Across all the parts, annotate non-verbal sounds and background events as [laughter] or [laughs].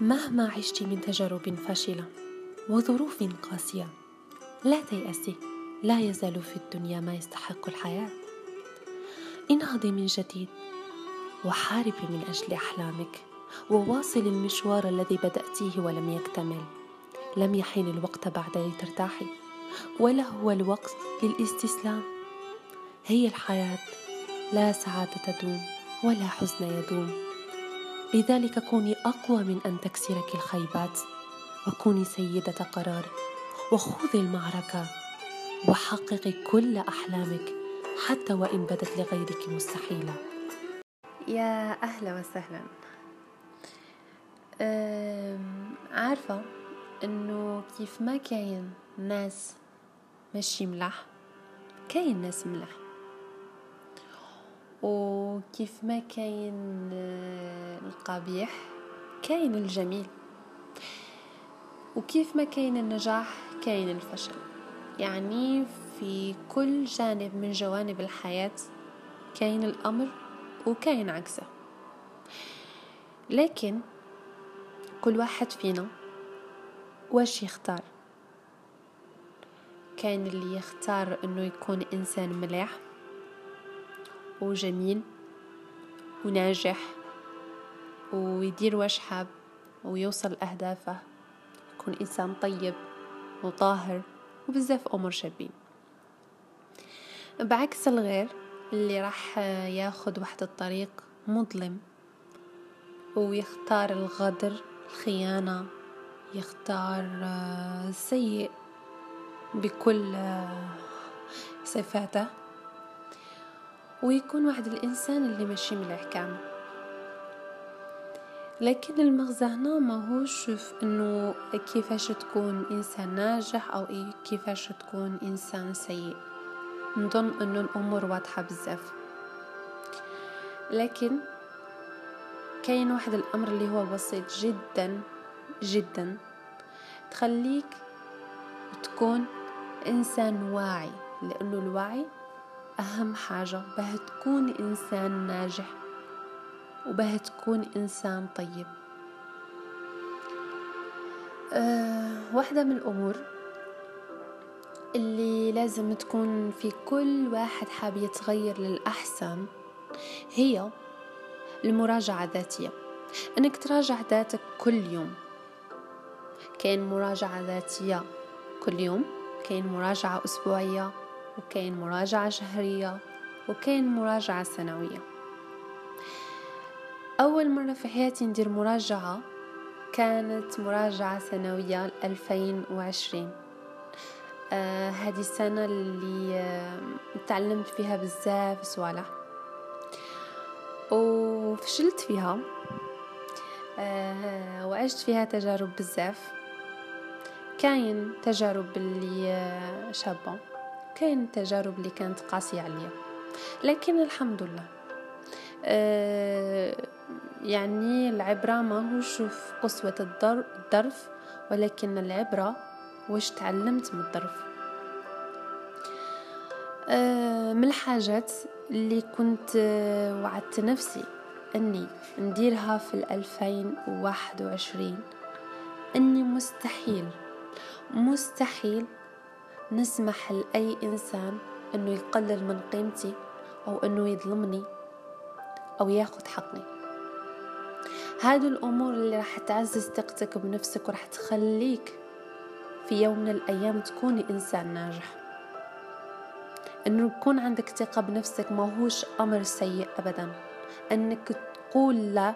مهما عشت من تجارب فاشلة وظروف قاسية لا تيأسي لا يزال في الدنيا ما يستحق الحياة. انهضي من جديد وحاربي من أجل أحلامك وواصل المشوار الذي بدأتيه ولم يكتمل لم يحين الوقت بعد لترتاحي ولا هو الوقت للاستسلام. هي الحياة لا سعادة تدوم ولا حزن يدوم. لذلك كوني أقوى من أن تكسرك الخيبات وكوني سيدة قرارك وخوضي المعركة وحققي كل أحلامك حتى وإن بدت لغيرك مستحيلة. يا أهلا وسهلا. عارفة إنه كيف ما كاين ناس ماشي ملاح كاين ناس ملاح. وكيف ما كاين آه، القبيح كاين الجميل. وكيف ما كاين النجاح كاين الفشل. يعني في كل جانب من جوانب الحياة كاين الأمر وكاين عكسه. لكن كل واحد فينا واش يختار؟ كاين اللي يختار إنه يكون إنسان مليح وجميل وناجح ويدير واش حاب ويوصل لأهدافه يكون إنسان طيب وطاهر وبزاف أمور شابين. بعكس الغير اللي راح ياخد واحد الطريق مظلم ويختار الغدر الخيانة يختار سيء بكل صفاته. ويكون واحد الإنسان اللي ماشي مليح كامل. لكن المغزى هنا ماهوش في إنه كيفاش تكون إنسان ناجح أو كيفاش تكون إنسان سيء. نظن إنه الأمور واضحة بزاف. لكن كاين واحد الأمر اللي هو بسيط جدا جدا. تخليك تكون إنسان واعي لأنه الوعي أهم حاجة باه تكون إنسان ناجح وباه تكون إنسان طيب. أه واحدة من الأمور اللي لازم تكون في كل واحد حاب يتغير للأحسن هي المراجعة الذاتية. أنك تراجع ذاتك كل يوم. كاين مراجعة ذاتية كل يوم كاين مراجعة أسبوعية وكاين مراجعة شهرية وكاين مراجعة سنوية. أول مرة في حياتي ندير مراجعة كانت مراجعة سنوية 2020 آه هذه السنة اللي آه تعلمت فيها بزاف صوالح. وفشلت فيها. آه وعشت فيها تجارب بزاف. كاين تجارب اللي آه شابة. كاين التجارب اللي كانت قاسية عليا. لكن الحمد لله. أه يعني العبرة ما هوش في قسوة الظرف ولكن العبرة واش تعلمت من الظرف أه من الحاجات اللي كنت وعدت نفسي أني نديرها في الألفين وواحد وعشرين أني مستحيل مستحيل نسمح لأي إنسان أنه يقلل من قيمتي أو أنه يظلمني أو ياخد حقي. هذه الأمور اللي راح تعزز ثقتك بنفسك وراح تخليك في يوم من الأيام تكوني إنسان ناجح. أنه يكون عندك ثقة بنفسك ما هوش أمر سيء أبدا. أنك تقول لا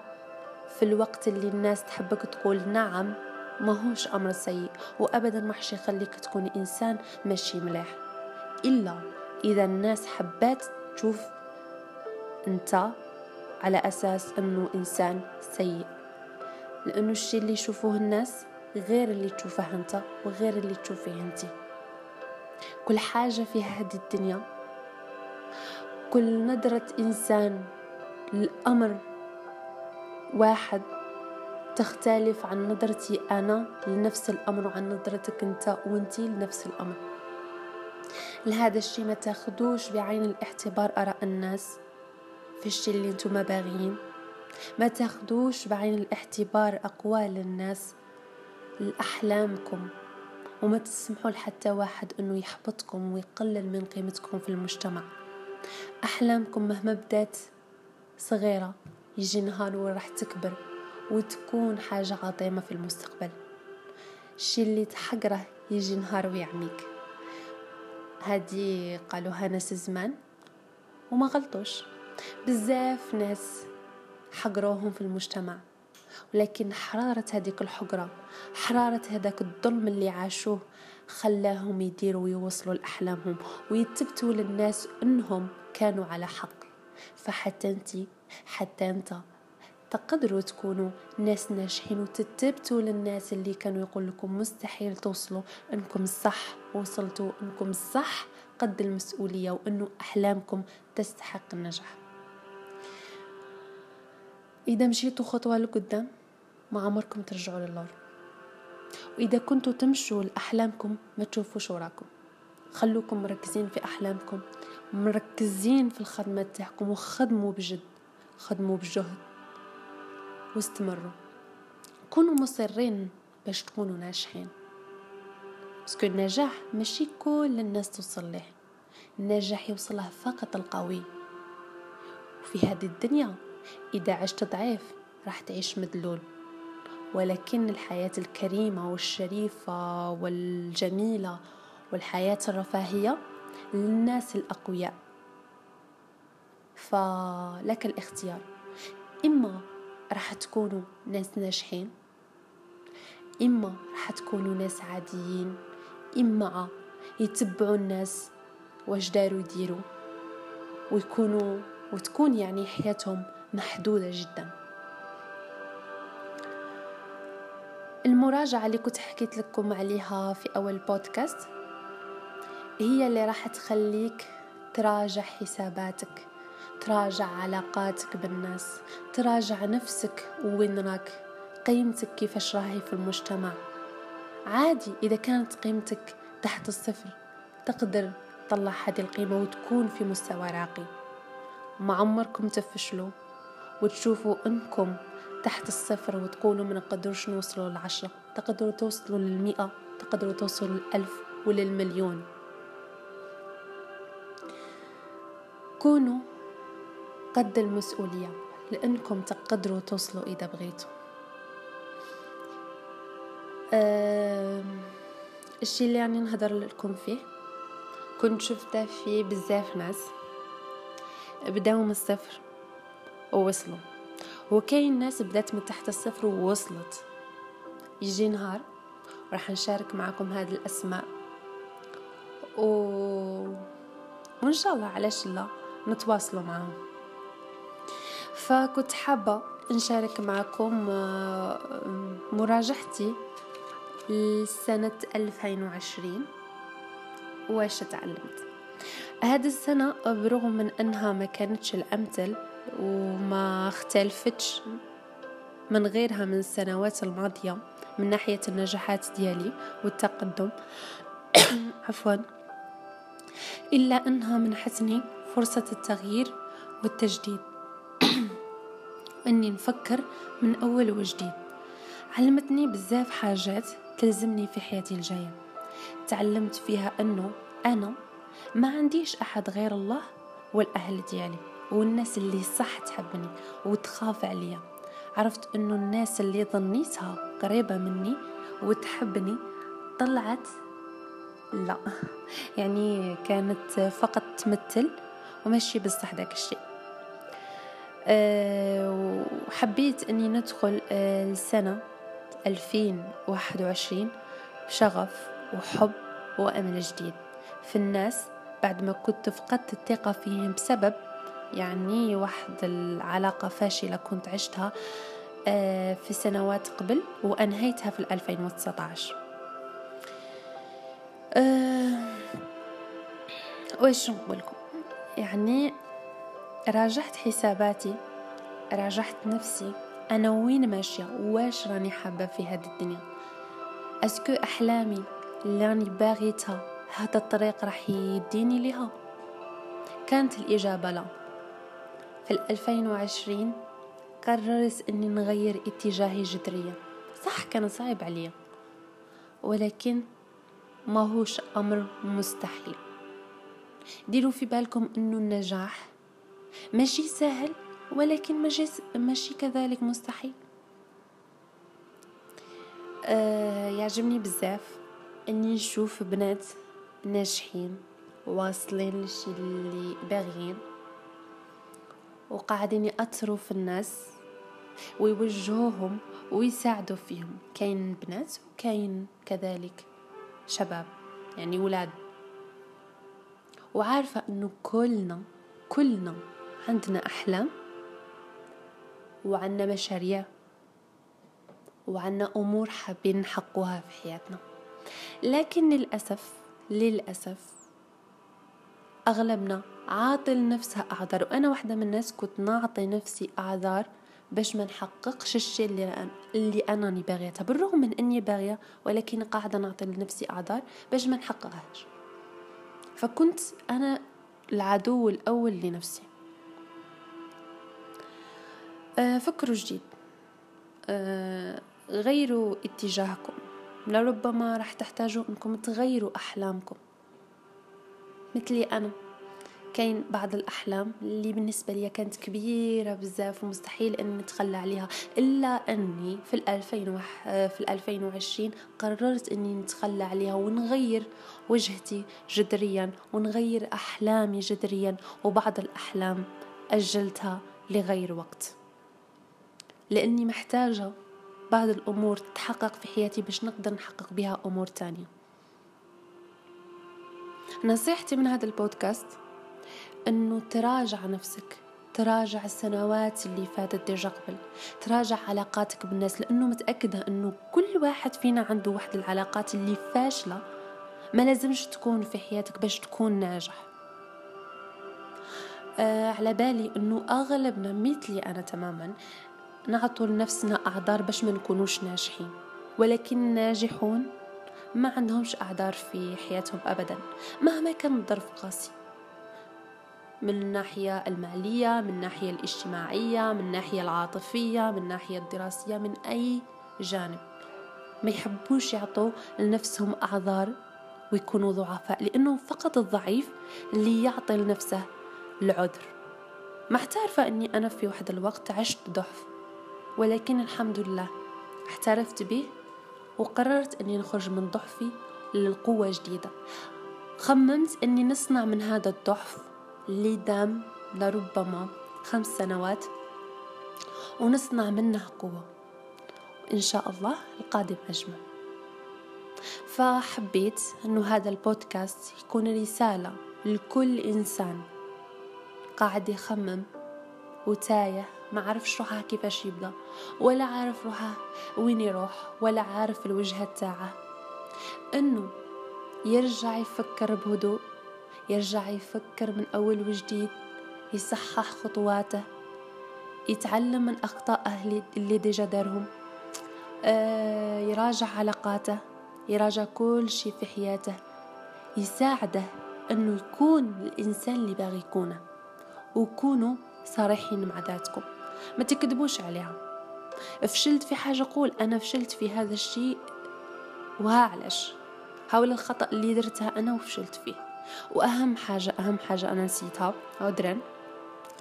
في الوقت اللي الناس تحبك تقول نعم ماهوش أمر سيء وأبدا ما حش يخليك تكون إنسان ماشي مليح إلا إذا الناس حبات تشوف أنت على أساس أنه إنسان سيء. لأنه الشيء اللي يشوفوه الناس غير اللي تشوفه أنت وغير اللي تشوفيه أنت. كل حاجة في هذه الدنيا كل نظرة إنسان الأمر واحد تختلف عن نظرتي أنا لنفس الأمر وعن نظرتك أنت وأنتي لنفس الأمر. لهذا الشيء ما تاخدوش بعين الاعتبار آراء الناس في الشيء اللي أنتم باغيين. ما تاخدوش بعين الاعتبار أقوال الناس لأحلامكم. وما تسمحوا لحتى واحد أنه يحبطكم ويقلل من قيمتكم في المجتمع. أحلامكم مهما بدات صغيرة يجي نهار وراح تكبر. وتكون حاجة عظيمة في المستقبل. الشي اللي تحقره يجي نهار ويعميك. هادي قالوها ناس زمان وما غلطوش. بزاف ناس حقروهم في المجتمع. ولكن حرارة هذيك الحقرة حرارة هذاك الظلم اللي عاشوه خلاهم يديروا ويوصلوا لأحلامهم ويتبتوا للناس أنهم كانوا على حق. فحتى أنت حتى أنت تقدروا تكونوا ناس ناجحين وتتبتوا للناس اللي كانوا يقول لكم مستحيل توصلوا انكم صح وصلتوا انكم صح قد المسؤولية وانه أحلامكم تستحق النجاح. إذا مشيتوا خطوة لقدام ما عمركم ترجعوا للور وإذا كنتوا تمشوا لأحلامكم ما تشوفوش وراكم خلوكم مركزين في أحلامكم مركزين في الخدمة تاعكم وخدموا بجد خدموا بجهد. واستمروا. كونوا مصرين باش تكونوا ناجحين. بسكو النجاح ماشي كل الناس توصل له النجاح يوصله فقط القوي. وفي هذه الدنيا إذا عشت ضعيف راح تعيش مدلول. ولكن الحياة الكريمة والشريفة والجميلة والحياة الرفاهية للناس الأقوياء. فلك الاختيار. إما راح تكونوا ناس ناجحين. إما راح تكونوا ناس عاديين. إما يتبعوا الناس واش داروا يديروا. ويكونوا وتكون يعني حياتهم محدودة جدا. المراجعة اللي كنت حكيت لكم عليها في أول بودكاست هي اللي راح تخليك تراجع حساباتك. تراجع علاقاتك بالناس تراجع نفسك وين راك قيمتك كيفاش راهي في المجتمع. عادي إذا كانت قيمتك تحت الصفر تقدر تطلع هذه القيمة وتكون في مستوى راقي. ما عمركم تفشلوا وتشوفوا إنكم تحت الصفر وتقولوا ما نقدرش نوصلوا للعشرة. تقدروا توصلوا للمئة تقدروا توصلوا للألف وللمليون كونوا قد المسؤولية لأنكم تقدروا توصلوا إذا بغيتوا. أه الشي اللي يعني نهضر لكم فيه كنت شفته في بزاف ناس بداو من الصفر ووصلوا. وكاين ناس بدات من تحت الصفر ووصلت. يجي نهار راح نشارك معكم هذه الأسماء. و... وإن شاء الله علاش لا نتواصلوا معهم فكنت حابة نشارك معكم آه، مراجعتي لسنة 2020 واش تعلمت؟ هذه السنة برغم من أنها ما كانتش الأمثل وما اختلفتش من غيرها من السنوات الماضية من ناحية النجاحات ديالي والتقدم. [coughs] عفوا. إلا أنها منحتني فرصة التغيير والتجديد. وأني نفكر من أول وجديد علمتني بزاف حاجات تلزمني في حياتي الجاية. تعلمت فيها أنه أنا ما عنديش أحد غير الله والأهل ديالي والناس اللي صح تحبني وتخاف عليا. عرفت أنه الناس اللي ظنيتها قريبة مني وتحبني طلعت لا. [laughs] يعني كانت فقط تمثل وماشي بصح داك الشيء. وحبيت إني ندخل السنة 2021 بشغف وحب وأمل جديد في الناس بعد ما كنت فقدت الثقة فيهم بسبب يعني واحد العلاقة فاشلة كنت عشتها أه في سنوات قبل وأنهيتها في 2019 أه وإيش نقول لكم؟ يعني راجعت حساباتي راجعت نفسي. أنا وين ماشية؟ واش راني حابة في هذه الدنيا؟ أسكو أحلامي اللي راني باغيتها هذا الطريق راح يديني لها كانت الإجابة لا. في 2020 قررت إني نغير اتجاهي جذريا. صح كان صعب عليا. ولكن ما هوش أمر مستحيل. ديروا في بالكم إنه النجاح ماشي سهل ولكن ماشي كذلك مستحيل. آه يعجبني بزاف إني نشوف بنات ناجحين واصلين لشي اللي باغيين وقاعدين يأثروا في الناس ويوجهوهم ويساعدوا فيهم. كاين بنات وكاين كذلك شباب يعني ولاد. وعارفة إنه كلنا كلنا عندنا أحلام وعندنا مشاريع وعندنا أمور حابين نحققوها في حياتنا. لكن للأسف للأسف أغلبنا عاطي لنفسها أعذار. وأنا واحدة من الناس كنت نعطي نفسي أعذار باش ما نحققش الشيء اللي أنا اللي أنا باغيتها بالرغم من إني باغية ولكن قاعدة نعطي لنفسي أعذار باش ما نحققهاش. فكنت أنا العدو الأول لنفسي. فكروا جديد. آه، غيروا اتجاهكم. لربما راح تحتاجوا انكم تغيروا أحلامكم. مثلي أنا. كاين بعض الأحلام اللي بالنسبة لي كانت كبيرة بزاف ومستحيل أني نتخلى عليها إلا أني في الألفين وح... في الألفين وعشرين قررت أني نتخلى عليها ونغير وجهتي جذريا ونغير أحلامي جذريا وبعض الأحلام أجلتها لغير وقت. لأني محتاجة بعض الأمور تتحقق في حياتي باش نقدر نحقق بها أمور تانية. نصيحتي من هذا البودكاست أنه تراجع نفسك تراجع السنوات اللي فاتت ديجا قبل تراجع علاقاتك بالناس لأنه متأكدة أنه كل واحد فينا عنده واحد العلاقات اللي فاشلة ما لازمش تكون في حياتك باش تكون ناجح. آه على بالي أنه أغلبنا مثلي أنا تماما نعطوا لنفسنا أعذار باش ما نكونوش ناجحين. ولكن الناجحون ما عندهمش أعذار في حياتهم أبدا. مهما كان الظرف قاسي. من الناحية المالية من الناحية الاجتماعية من الناحية العاطفية من الناحية الدراسية من أي جانب. ما يحبوش يعطوا لنفسهم أعذار ويكونوا ضعفاء لأنه فقط الضعيف اللي يعطي لنفسه العذر. ما أني أنا في واحد الوقت عشت ضعف. ولكن الحمد لله احترفت به وقررت أني نخرج من ضعفي للقوة جديدة. خممت أني نصنع من هذا الضعف اللي دام لربما خمس سنوات ونصنع منه قوة. إن شاء الله القادم أجمل فحبيت أنه هذا البودكاست يكون رسالة لكل إنسان قاعد يخمم وتايه ما عرفش روحه كيفاش يبدأ ولا عارف روحه وين يروح ولا عارف الوجهة تاعه. إنه يرجع يفكر بهدوء يرجع يفكر من أول وجديد يصحح خطواته يتعلم من أخطائه اللي ديجا دارهم. آه يراجع علاقاته يراجع كل شيء في حياته. يساعده أنه يكون الإنسان اللي باغي يكونه وكونوا صريحين مع ذاتكم. ما تكذبوش عليها. فشلت في حاجة قول أنا فشلت في هذا الشيء. وها علاش حاول الخطأ اللي درتها أنا وفشلت فيه. وأهم حاجة أهم حاجة أنا نسيتها عذرا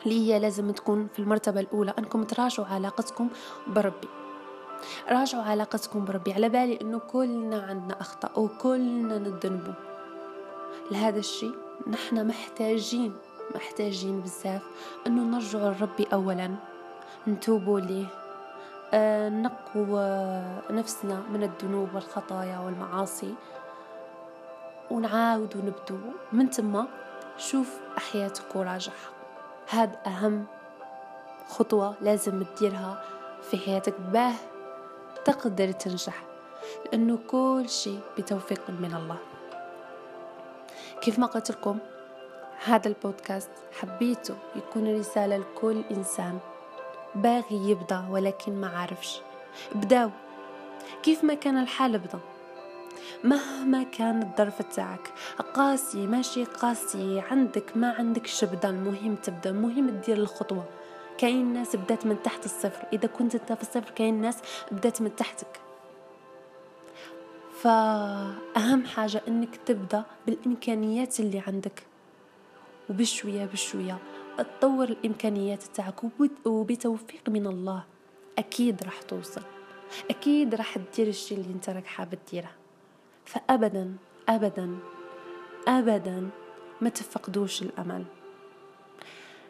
اللي هي لازم تكون في المرتبة الأولى أنكم تراجعوا علاقتكم بربي. راجعوا علاقتكم بربي. على بالي أنه كلنا عندنا أخطاء وكلنا نذنبوا لهذا الشيء نحن محتاجين محتاجين بزاف أنه نرجعوا لربي أولا. نتوبوا ليه. آه نقوا نفسنا من الذنوب والخطايا والمعاصي. ونعاود ونبدو من تما. شوف حياتك وراجعها هاد أهم خطوة لازم تديرها في حياتك باه تقدر تنجح لأنه كل شيء بتوفيق من الله. كيف ما قلت لكم هذا البودكاست حبيته يكون رسالة لكل إنسان. باغي يبدأ ولكن ما عارفش بداو. كيف ما كان الحال بدأ مهما كان الظرف تاعك. قاسي ماشي قاسي. عندك ما عندك شبدا المهم تبدأ. المهم تدير الخطوة. كاين ناس بدات من تحت الصفر. إذا كنت أنت في الصفر كاين ناس بدات من تحتك. فأهم حاجة إنك تبدأ بالإمكانيات اللي عندك. وبشوية بشوية. تطور الإمكانيات تاعك وبتوفيق من الله. أكيد راح توصل. أكيد راح تدير الشي اللي أنت راك حاب تديره. فأبدا أبدا أبدا ما تفقدوش الأمل.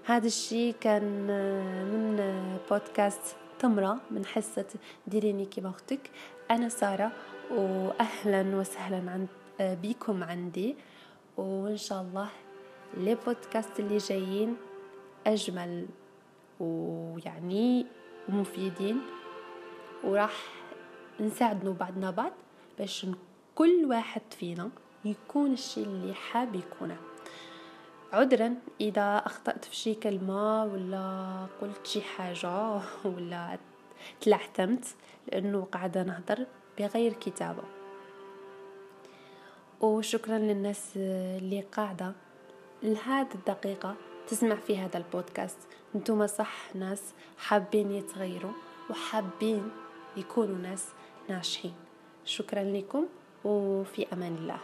هذا الشي كان من بودكاست تمرة من حصة ديريني كيما أختك أنا سارة وأهلا وسهلا عند بيكم عندي. وإن شاء الله لي بودكاست اللي جايين أجمل ويعني ومفيدين وراح نساعدنا بعضنا بعض باش كل واحد فينا يكون الشيء اللي حاب يكونه. عذرا إذا أخطأت في شي كلمة ولا قلت شي حاجة [laughs] ولا تلعثمت لأنه قاعدة نهضر بغير كتابة. وشكرا للناس اللي قاعدة لهذه الدقيقة. تسمع في هذا البودكاست. أنتم صح ناس حابين يتغيروا وحابين يكونوا ناس ناجحين. شكرا لكم وفي أمان الله.